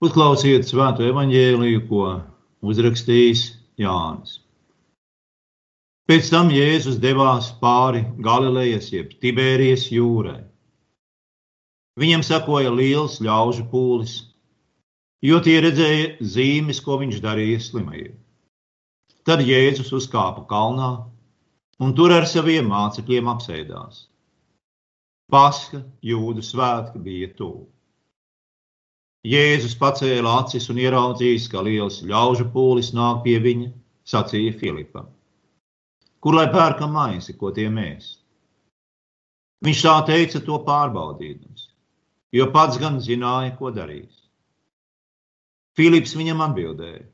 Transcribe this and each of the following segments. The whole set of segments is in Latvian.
Uzklausiet svēto evaņģēliju, ko uzrakstījis Jānis. Pēc tam Jēzus devās pāri Galilejas, jeb Tibērijas jūrai. Viņam sekoja liels ļaužu pūlis, jo tie redzēja zīmes, ko viņš darīja slimajiem. Tad Jēzus uzkāpa kalnā un tur ar saviem mācekļiem apsēdās. Paska, jūdu svētki bija tuvu. Jēzus pacēla acis un ieraudzījis, ka liels ļaužu pūlis nāk pie viņa, sacīja Filipam. Kur lai pērkam maizi, ko tie mēs? Viņš tā teica to pārbaudījums, jo pats gan zināja, ko darīs. Filips viņam atbildēja: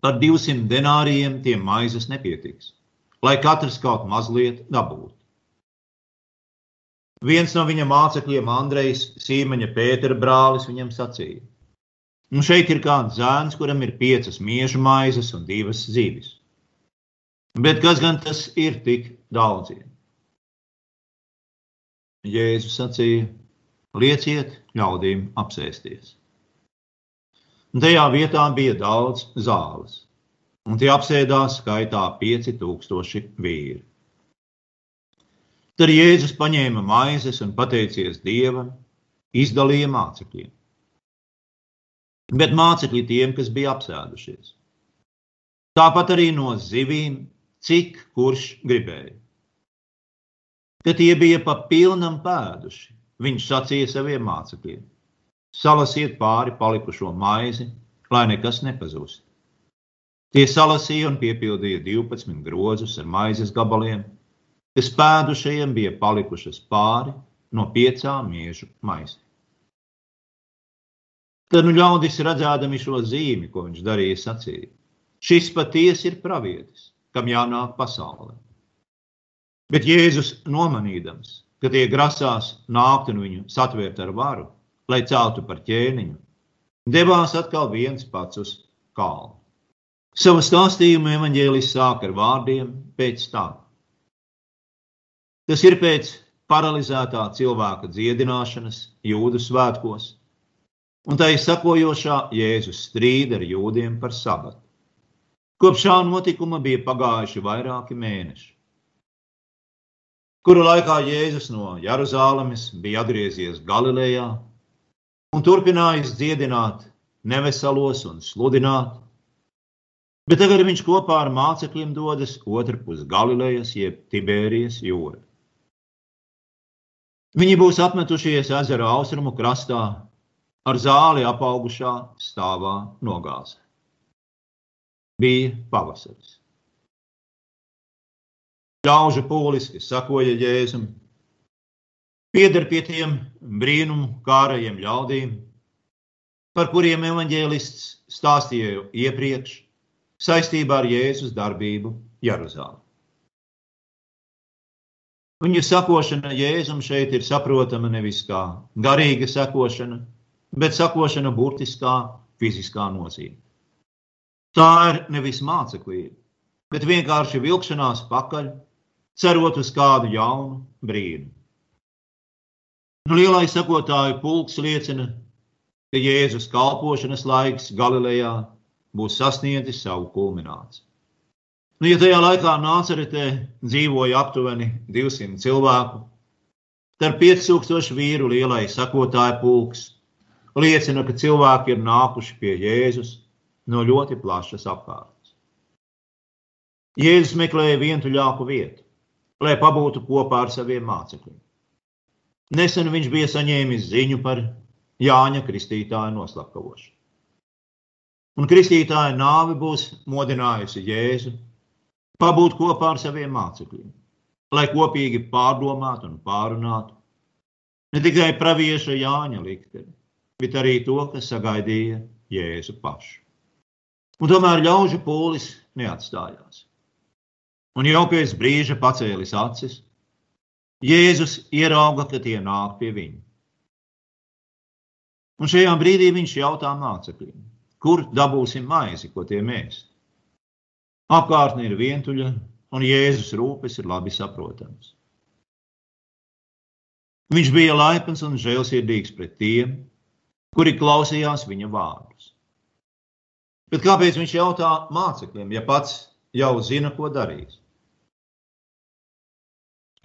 Par 200 denārijiem tiem maizes nepietiks, lai katrs kaut mazliet dabūtu. Viens no viņa mācekļiem, Andrejs Sīmeņa Pētera brālis, viņam sacīja: Nu, šeit ir kāds zēns, kuram ir piecas miežu maizes un divas zivis. Bet kas gan tas ir tik daudziem? Jēzus sacīja: Lieciet ļaudīm apsēsties. Un tajā vietā bija daudz zāles, un tie apsēdās skaitā 5000 vīri. Tad Jēzus paņēma maizes un pateicies Dievam, izdalīja mācekļiem. Bet mācekļi tiem, kas bija apsēdušies. Tāpat arī no zivīm, cik kurš gribēja. Kad tie bija pa pilnam pēduši, viņš sacīja saviem mācekļiem: Salasiet pāri palikušo maizi, lai nekas nepazūst. Tie salasīja un piepildīja 12 grozus ar maizes gabaliem kas pēdušajiem bija palikušas pāri no piecām miežu maisiem. Tad nu ļaudis redzēdami šo zīmi, ko viņš darīja, sacīja: Šis patiesi ir pravietis, kam jānāk pasaulē. Bet Jēzus nomanīdams, ka tie grasās nākt un viņu satvērt ar varu, lai celtu par ķēniņu, devās atkal viens pats uz kalnu. Savu stāstījumu evaņģēlis sāk ar vārdiem pēc tam. Tas ir pēc paralizētā cilvēka dziedināšanas jūdu svētkos, un tā ir sakojošā Jēzus strīda ar jūdiem par sabatu. Kopš šā notikuma bija pagājuši vairāki mēneši, kuru laikā Jēzus no Jeruzalemes bija atgriezies Galilejā un turpinājis dziedināt neveselos un sludināt, bet tagad viņš kopā ar mācekļiem dodas otrpus Galilejas jeb Tibērijas jūrai. Viņi būs apmetušies ezera austrumu krastā, ar zāli apaugušā stāvā nogāzē. Bija pavasaris. Ļaužu pūlis, kas sakoja Jēzum, pieder pie tiem brīnumu kārajiem ļaudīm, par kuriem evaņģēlists stāstīja iepriekš saistībā ar Jēzus darbību Jeruzālē. Viņa sakošana Jēzum šeit ir saprotama nevis kā garīga sakošana, bet sakošana burtiskā, fiziskā nozīmē. Tā ir nevis māceklība, bet vienkārši vilkšanās pakaļ, cerot uz kādu jaunu brīdi. Nu, lielais sakotāju pulks liecina, ka Jēzus kalpošanas laiks Galilejā būs sasniedzis savu kulmināciju. Nu, ja tajā laikā Nāceretē dzīvoja aptuveni 200 cilvēku, tad 5000 vīru lielais sakotāju pulks liecina, ka cilvēki ir nākuši pie Jēzus no ļoti plašas apkārtnes. Jēzus meklēja vientuļāku vietu, lai pabūtu kopā ar saviem mācekļiem. Nesen viņš bija saņēmis ziņu par Jāņa Kristītāja noslapkavošanu. Un Kristītāja nāve būs modinājusi Jēzu pabūt kopā ar saviem mācekļiem, lai kopīgi pārdomātu un pārunātu ne tikai pravieša Jāņa likteni, bet arī to, kas sagaidīja Jēzu pašu. Un tomēr ļaužu pūlis neatstājās. Un jau pēc brīža pacēlis acis, Jēzus ierauga, ka tie nāk pie viņa. Un šajā brīdī viņš jautā mācekļiem, kur dabūsim maizi, ko tie mēs. Apkārtne ir vientuļa, un Jēzus rūpes ir labi saprotams. Viņš bija laipns un žēlsirdīgs pret tiem, kuri klausījās viņa vārdus. Bet kāpēc viņš jautā mācekļiem, ja pats jau zina, ko darīs?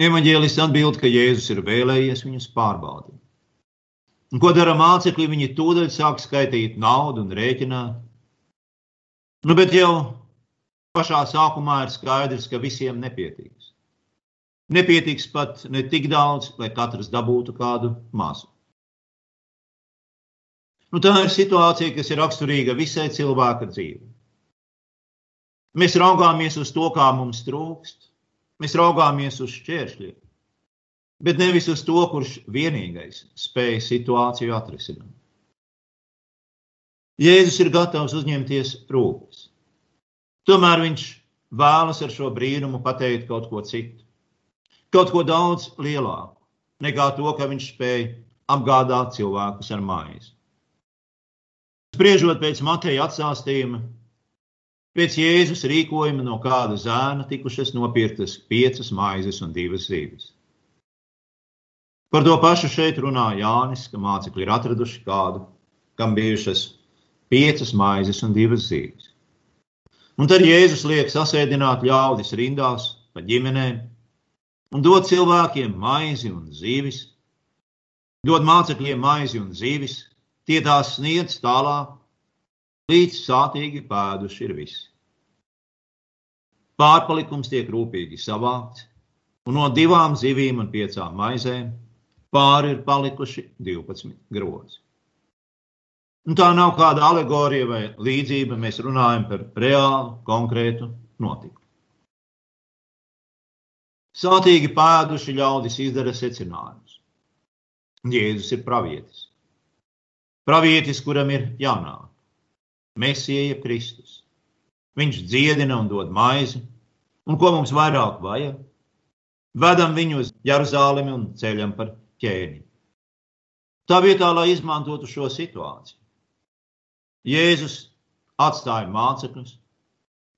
Evanģēlis atbild, ka Jēzus ir vēlējies viņus pārbaudīt. Un ko dara mācekļi? Viņi tūdaļ sāk skaitīt naudu un rēķināt. Nu, bet jau pašā sākumā ir skaidrs, ka visiem nepietiks. Nepietiks pat ne tik daudz, lai katrs dabūtu kādu mazu. Nu, tā ir situācija, kas ir raksturīga visai cilvēka dzīvei. Mēs raugāmies uz to, kā mums trūkst, mēs raugāmies uz šķēršļiem, bet nevis uz to, kurš vienīgais spēj situāciju atrisināt. Jēzus ir gatavs uzņemties rūpes. Tomēr viņš vēlas ar šo brīnumu pateikt kaut ko citu, kaut ko daudz lielāku nekā to, ka viņš spēja apgādāt cilvēkus ar maizi. Spriežot pēc Mateja atstāstījuma, pēc Jēzus rīkojuma no kāda zēna tikušas nopirktas piecas maizes un divas zīves. Par to pašu šeit runā Jānis, ka mācekļi ir atraduši kādu, kam bijušas piecas maizes un divas zīves. Un tad Jēzus liek sasēdināt ļaudis rindās pa ģimenēm un dod cilvēkiem maizi un zīvis, dod mācekļiem maizi un zīvis, Tie tās sniedz tālāk, līdz sātīgi pēduši ir visi. Pārpalikums tiek rūpīgi savākts, un no divām zivīm un piecām maizēm pāri ir palikuši 12 grozi. Un tā nav kāda alegorija vai līdzība, mēs runājam par reālu, konkrētu notikumu. Sātīgi pēduši ļaudis izdara secinājumus. Jēzus ir pravietis. Pravietis, kuram ir jānāk, Mēsija Kristus. Viņš dziedina un dod maizi, un ko mums vairāk vajag? Vedam viņu uz Jeruzalemi un ceļam par ķēni. Tā vietā, lai izmantotu šo situāciju, Jēzus atstāja mācekļus,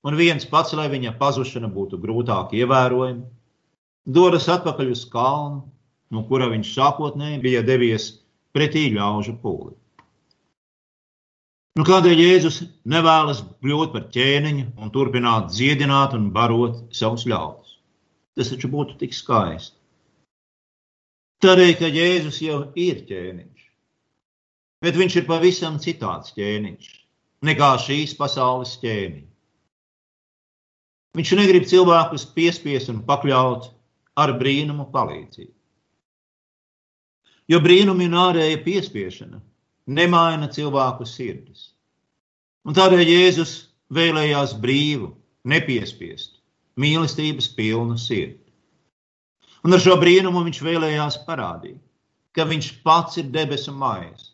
un viens pats, lai viņa pazušana būtu grūtāk ievērojama, dodas atpakaļ uz kalnu, no kura viņš sākotnēji bija devies pretī ļaužu pūli. Nu, kādēļ Jēzus nevēlas kļūt par ķēniņu un turpināt dziedināt un barot savus ļaudis? Tas taču būtu tik skaisti. Tādēļ, ka Jēzus jau ir ķēniņš, bet viņš ir pavisam citāds ķēniņš nekā šīs pasaules ķēniņš. Viņš negrib cilvēkus piespiest un pakļaut ar brīnumu palīdzību. Jo brīnumi un ārēja piespiešana nemaina cilvēku sirdis. Un tādēļ Jēzus vēlējās brīvu, nepiespiestu, mīlestības pilnu sirdi. Un ar šo brīnumu viņš vēlējās parādīt, ka viņš pats ir debesu maize.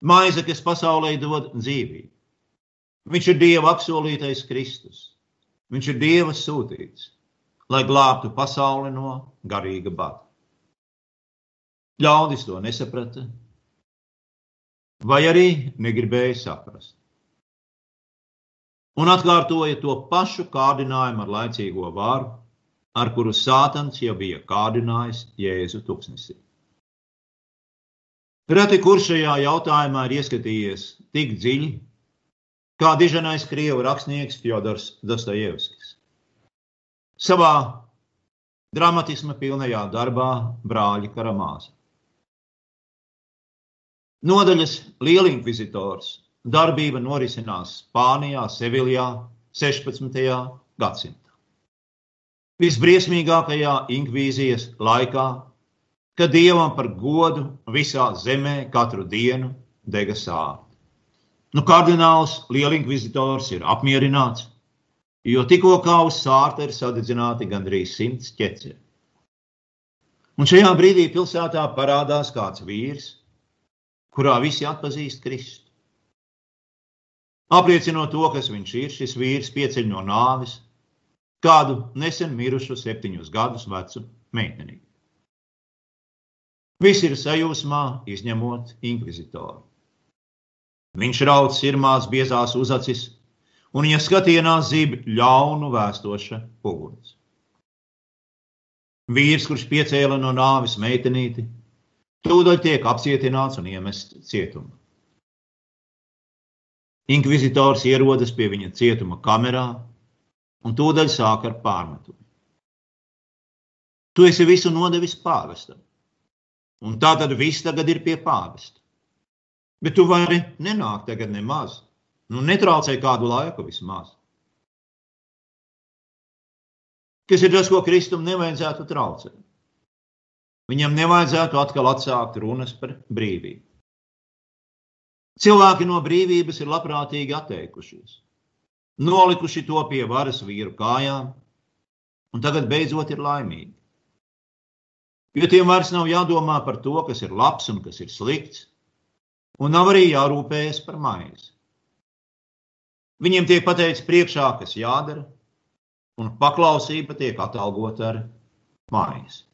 Maize, kas pasaulē dod dzīvību. Viņš ir Dieva apsolītais Kristus. Viņš ir Dieva sūtīts, lai glābtu pasauli no garīga bada. Ļaudis to nesaprata, vai arī negribēja saprast. Un atkārtoja to pašu kārdinājumu ar laicīgo varu, ar kuru Sātans jau bija kārdinājis Jēzu tuksnesī. Reti kurš šajā jautājumā ir ieskatījies tik dziļi, kā diženais krievu rakstnieks Fjodors Dostojevskis. Savā dramatisma pilnajā darbā Brāļa Karamāza. Nodaļas lielinkvizitors darbība norisinās Spānijā, Seviljā 16. gadsimtā. Visbriesmīgākajā inkvīzijas laikā, kad dievam par godu visā zemē katru dienu dega sāpes. Nu, kardināls lielinkvizitors ir apmierināts, jo tikko kā uz sārta ir sadedzināti gandrīz simts ķeceri. Un šajā brīdī pilsētā parādās kāds vīrs, kurā visi atpazīst Kristu. Apliecinot to, kas viņš ir, šis vīrs pieceļ no nāves kādu nesen mirušu septiņus gadus vecu meiteni. Visi ir sajūsmā, izņemot inkvizitoru. Viņš rauc sirmās, biezās uzacis, un viņa skatienā zīb ļaunu vēstoša uguns. Vīrs, kurš piecēla no nāves meitenīti, Tūdaļ tiek apcietināts un iemests cietumā. Inkvizitors ierodas pie viņa cietuma kamerā un tūdaļ sāk ar pārmetumu. Tu esi visu nodevis pāvestam, un tā tad viss tagad ir pie pāvesta. Bet tu vari nenākt tagad nemaz. Nu, netraucē kādu laiku vismaz. Kas ir tas, ko Kristum nevajadzētu traucēt? Viņam nevajadzētu atkal atsākt runas par brīvību. Cilvēki no brīvības ir labprātīgi atteikušies, nolikuši to pie varas vīru kājām, un tagad beidzot ir laimīgi. Jo tiem vairs nav jādomā par to, kas ir labs un kas ir slikts, un nav arī jārūpējas par maizi. Viņiem tiek pateikts priekšā, kas jādara, un paklausība tiek atalgota ar maizi.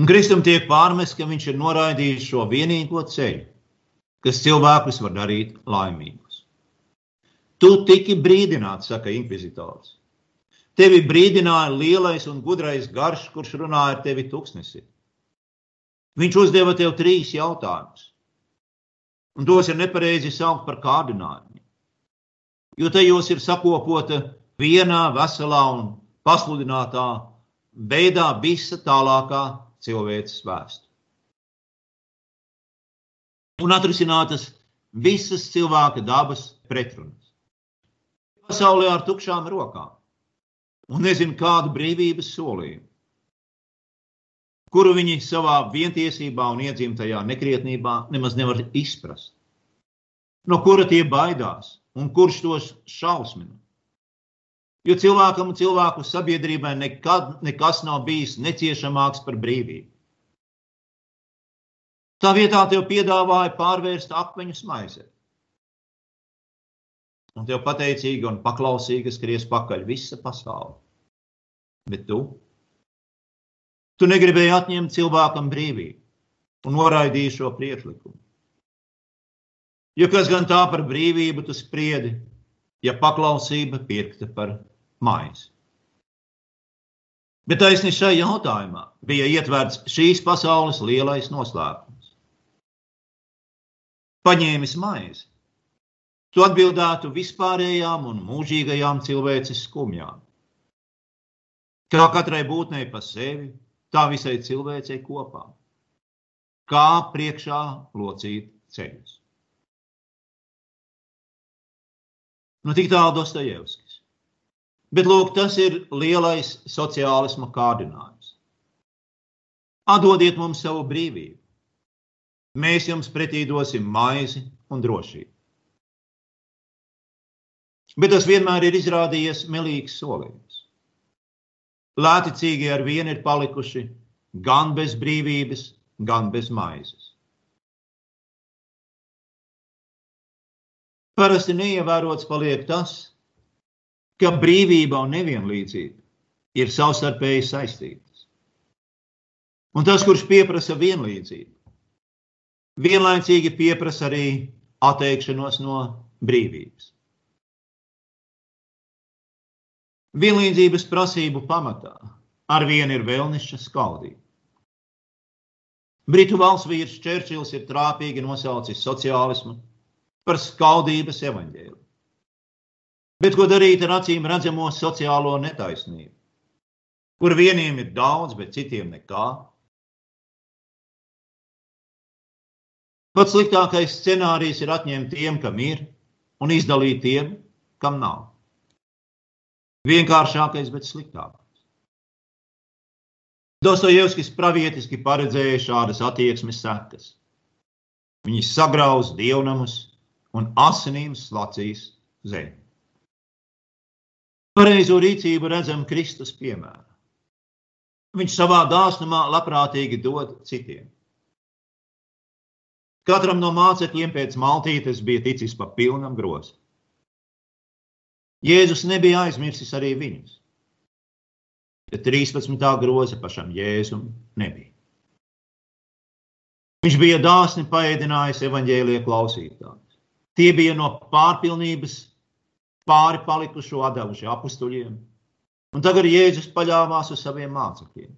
Un Kristum tiek pārmests, ka viņš ir noraidījis šo vienīgo ceļu, kas cilvēkus var darīt laimīgus. Tu tiki brīdināts, saka inkvizitors. Tevi brīdināja lielais un gudrais garš, kurš runāja ar tevi tuksnesī. Viņš uzdeva tev trīs jautājumus, un tos ir nepareizi saukt par kārdinājumiem. Jo tajos ir sakopota vienā veselā un pasludinātā veidā visa tālākā cilvēces vēsture. Un atrisinātas visas cilvēka dabas pretrunas. Pasaulē ar tukšām rokām un nezinu kādu brīvības solījumu, kuru viņi savā vientiesībā un iedzimtajā nekrietnībā nemaz nevar izprast, no kura tie baidās un kurš tos šausmina. Jo cilvēkam un cilvēku sabiedrībai nekad nekas nav bijis neciešamāks par brīvību. Tā vietā tev piedāvāja pārvērst akmeņus maizē. Un tev pateicīga un paklausīga skries pakaļ visa pasaule. Bet tu? Tu negribēji atņemt cilvēkam brīvību un noraidīji šo priekšlikumu. Jo kas gan tā par brīvību tu spriedi, ja paklausība pirkta par maizi? Bet taisni šai jautājumā bija ietverts šīs pasaules lielais noslēpums. Paņēmis maizi, tu atbildētu vispārējām un mūžīgajām cilvēces skumjām. Kā katrai būtnei pa sevi, tā visai cilvēcei kopā. Kā priekšā locīt ceļus. Nu, tik tālu Dostojevskis. Bet lūk, tas ir lielais sociālisma kārdinājums. Atdodiet mums savu brīvību. Mēs jums pretī dosim maizi un drošību. Bet tas vienmēr ir izrādījies melīgs solījums. Lēticīgi ar vienu ir palikuši gan bez brīvības, gan bez maizes. Parasti neievērots paliek tas, ka brīvība un nevienlīdzība ir savstarpēji saistītas. Un tas, kurš pieprasa vienlīdzību, vienlaicīgi pieprasa arī atteikšanos no brīvības. Vienlīdzības prasību pamatā ar vienu ir vēlnišķa skaldība. Britu valsts vīrs Čērčils ir trāpīgi nosaucis sociālismu par skaldības evaņģēlu. Bet ko darīt ar acīm redzamo sociālo netaisnību, kur vieniem ir daudz, bet citiem nekā? Pats sliktākais scenārijs ir atņemt tiem, kam ir, un izdalīt tiem, kam nav. Vienkāršākais, bet sliktākais. Dostojevskis pravietiski paredzēja šādas attieksmes sekas. Viņi sagrauz dievnamus un asinīm slacīs zemi. Pareizo rīcību redzam Kristus piemērā. Viņš savā dāsnumā labprātīgi dod citiem. Katram no mācekļiem pēc maltītes bija ticis pa pilnam grozam. Jēzus nebija aizmirsis arī viņus. Bet 13. groza pašam Jēzum nebija. Viņš bija dāsni paēdinājis evaņģēlie klausītājus. Tie bija no pārpilnības pāri palikušo atdevuši apstuļiem. Un tagad Jēzus paļāvās uz saviem mācekļiem.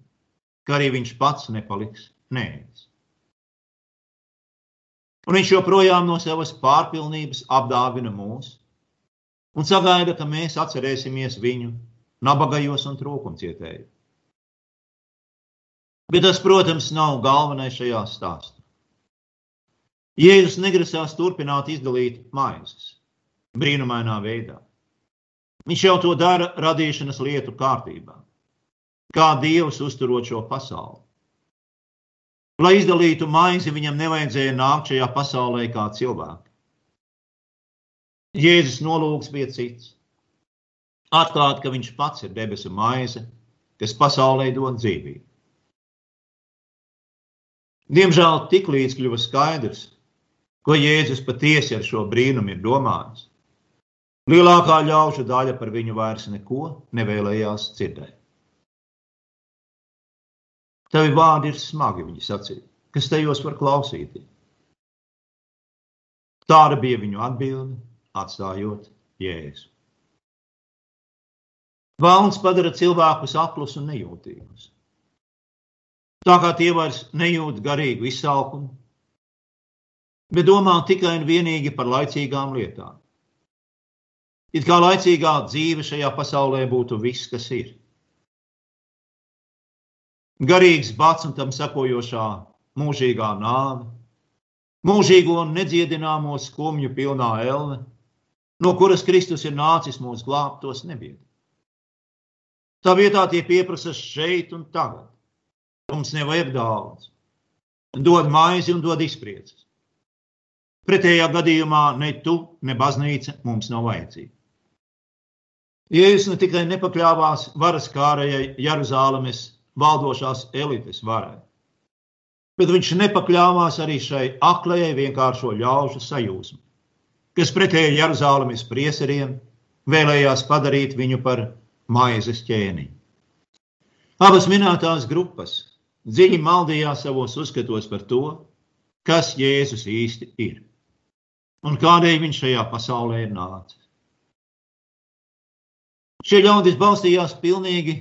ka arī viņš pats nepaliks nēdz. Un viņš joprojām no savas pārpilnības apdāvina mūs un sagaida, ka mēs atcerēsimies viņu nabagajos un trūkumcietējos. Bet tas, protams, nav galvenais šajā stāstā. Jēzus negrasās turpināt izdalīt maizes brīnumainā veidā. Viņš jau to dara radīšanas lietu kārtībā, kā Dievs uzturot šo pasauli. Lai izdalītu maizi, viņam nevajadzēja nākt šajā pasaulē kā cilvēki. Jēzus nolūks bija cits. Atklāt, ka viņš pats ir debesu maize, kas pasaulē dod dzīvību. Diemžēl tik līdz kļuva skaidrs, ko Jēzus patiesi ar šo brīnumu ir domājis. Lielākā ļaužu daļa par viņu vairs neko nevēlējās dzirdēt. Tavi vārdi ir smagi, viņi sacīja, kas tajos var klausīties. Tāda bija viņu atbilde, atstājot jēzu. Vēlns padara cilvēkus aklus un nejūtīgus. Tā kā tie vairs nejūt garīgu izsalkumu, bet domā tikai un vienīgi par laicīgām lietām. It kā laicīgā dzīve šajā pasaulē būtu viss, kas ir garīgs bats un tam sekojošā mūžīgā nāve, mūžīgo un nedziedināmo skumju pilnā elne, no kuras Kristus ir nācis mūs glābt, tos nebied. Tā vietā tie pieprasa šeit un tagad. Mums nevajag daudz. Dod maizi un dod izpriecas. Pretējā gadījumā ne tu, ne baznīca mums nav vajadzīga. Jēzus ne tikai nepakļāvās varas kārējai Jeruzālēmas valdošās elites varai. Bet viņš nepakļāvās arī šai aklējai vienkāršo ļaužu sajūsmu, kas pretēji Jeruzalemes prieseriem vēlējās padarīt viņu par maizes ķēniņu. Abas minētās grupas dziļi maldījās savos uzskatos par to, kas Jēzus īsti ir un kādēļ viņš šajā pasaulē ir nācis. Šie ļaudis balstījās pilnīgi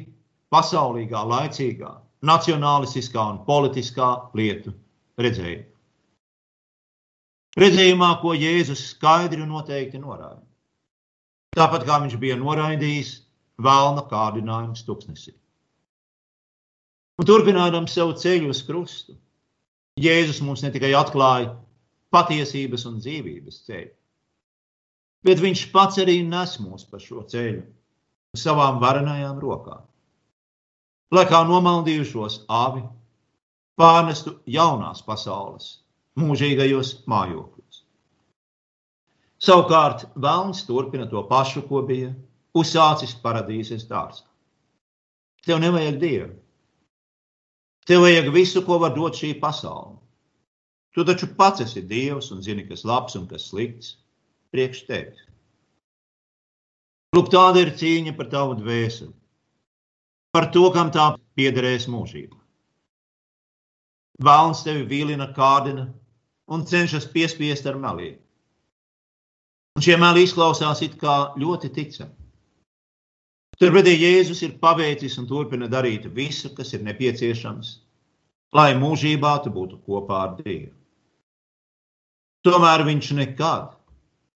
pasaulīgā, laicīgā, nacionālistiskā un politiskā lietu redzējumā. Redzējumā, ko Jēzus skaidri un noteikti norāda. Tāpat kā viņš bija noraidījis vēlna kārdinājumu stuksnesī. Un turpinām savu ceļu uz krustu, Jēzus mums ne tikai atklāja patiesības un dzīvības ceļu, bet viņš pats arī nes mūs pa šo ceļu savām varenajām rokām lai kā nomaldījušos avi pārnestu jaunās pasaules mūžīgajos mājokļos. Savukārt Vēlns turpina to pašu, ko bija uzsācis paradīzes dārzā. Tev nevajag dievu. Tev vajag visu, ko var dot šī pasaule. Tu taču pats esi dievs un zini, kas labs un kas slikts priekš tevis. Lūk, tāda ir cīņa par tavu dvēseli par to, kam tā piederēs mūžībā. Vēlns tevi vīlina, kārdina un cenšas piespiest ar meliem. Un šie meli izklausās it kā ļoti ticami. Turpretī Jēzus ir paveicis un turpina darīt visu, kas ir nepieciešams, lai mūžībā tu būtu kopā ar Dievu. Tomēr viņš nekad,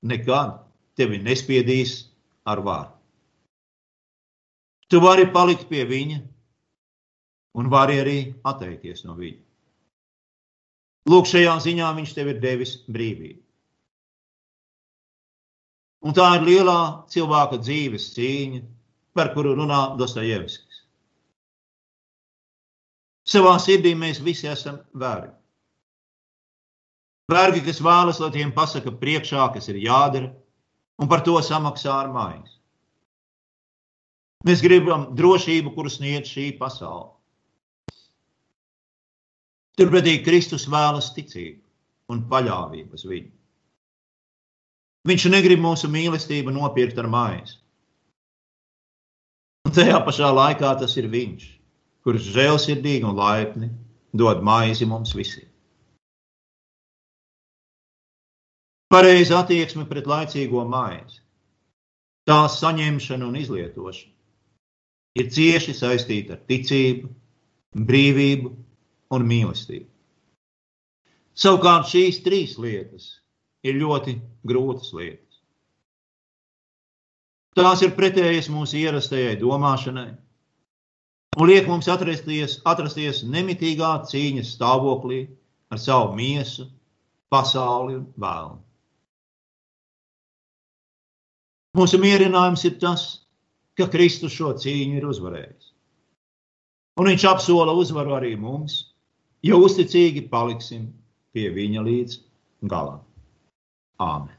nekad tevi nespiedīs ar vārdu. Tu vari palikt pie viņa un vari arī atteikties no viņa. Lūk, šajā ziņā viņš tev ir devis brīvību. Un tā ir lielā cilvēka dzīves cīņa, par kuru runā Dostojevskis. Savā sirdī mēs visi esam vergi. Vergi, kas vēlas, lai tiem pasaka priekšā, kas ir jādara, un par to samaksā ar mājas. Mēs gribam drošību, kuru sniedz šī pasaule. Turpretī Kristus vēlas ticību un paļāvību uz viņu. Viņš negrib mūsu mīlestību nopirkt ar maizi. Un tajā pašā laikā tas ir viņš, kurš žēlsirdīgi un laipni dod maizi mums visiem. Pareiza attieksme pret laicīgo maizi, tās saņemšanu un izlietošanu ir cieši saistīta ar ticību, brīvību un mīlestību. Savukārt šīs trīs lietas ir ļoti grūtas lietas. Tās ir pretējas mūsu ierastajai domāšanai un liek mums atrasties, atrasties nemitīgā cīņas stāvoklī ar savu miesu, pasauli un vēlmu. Mūsu mierinājums ir tas, ka Kristus šo cīņu ir uzvarējis. Un viņš apsola uzvaru arī mums, ja uzticīgi paliksim pie viņa līdz galam. Āmen!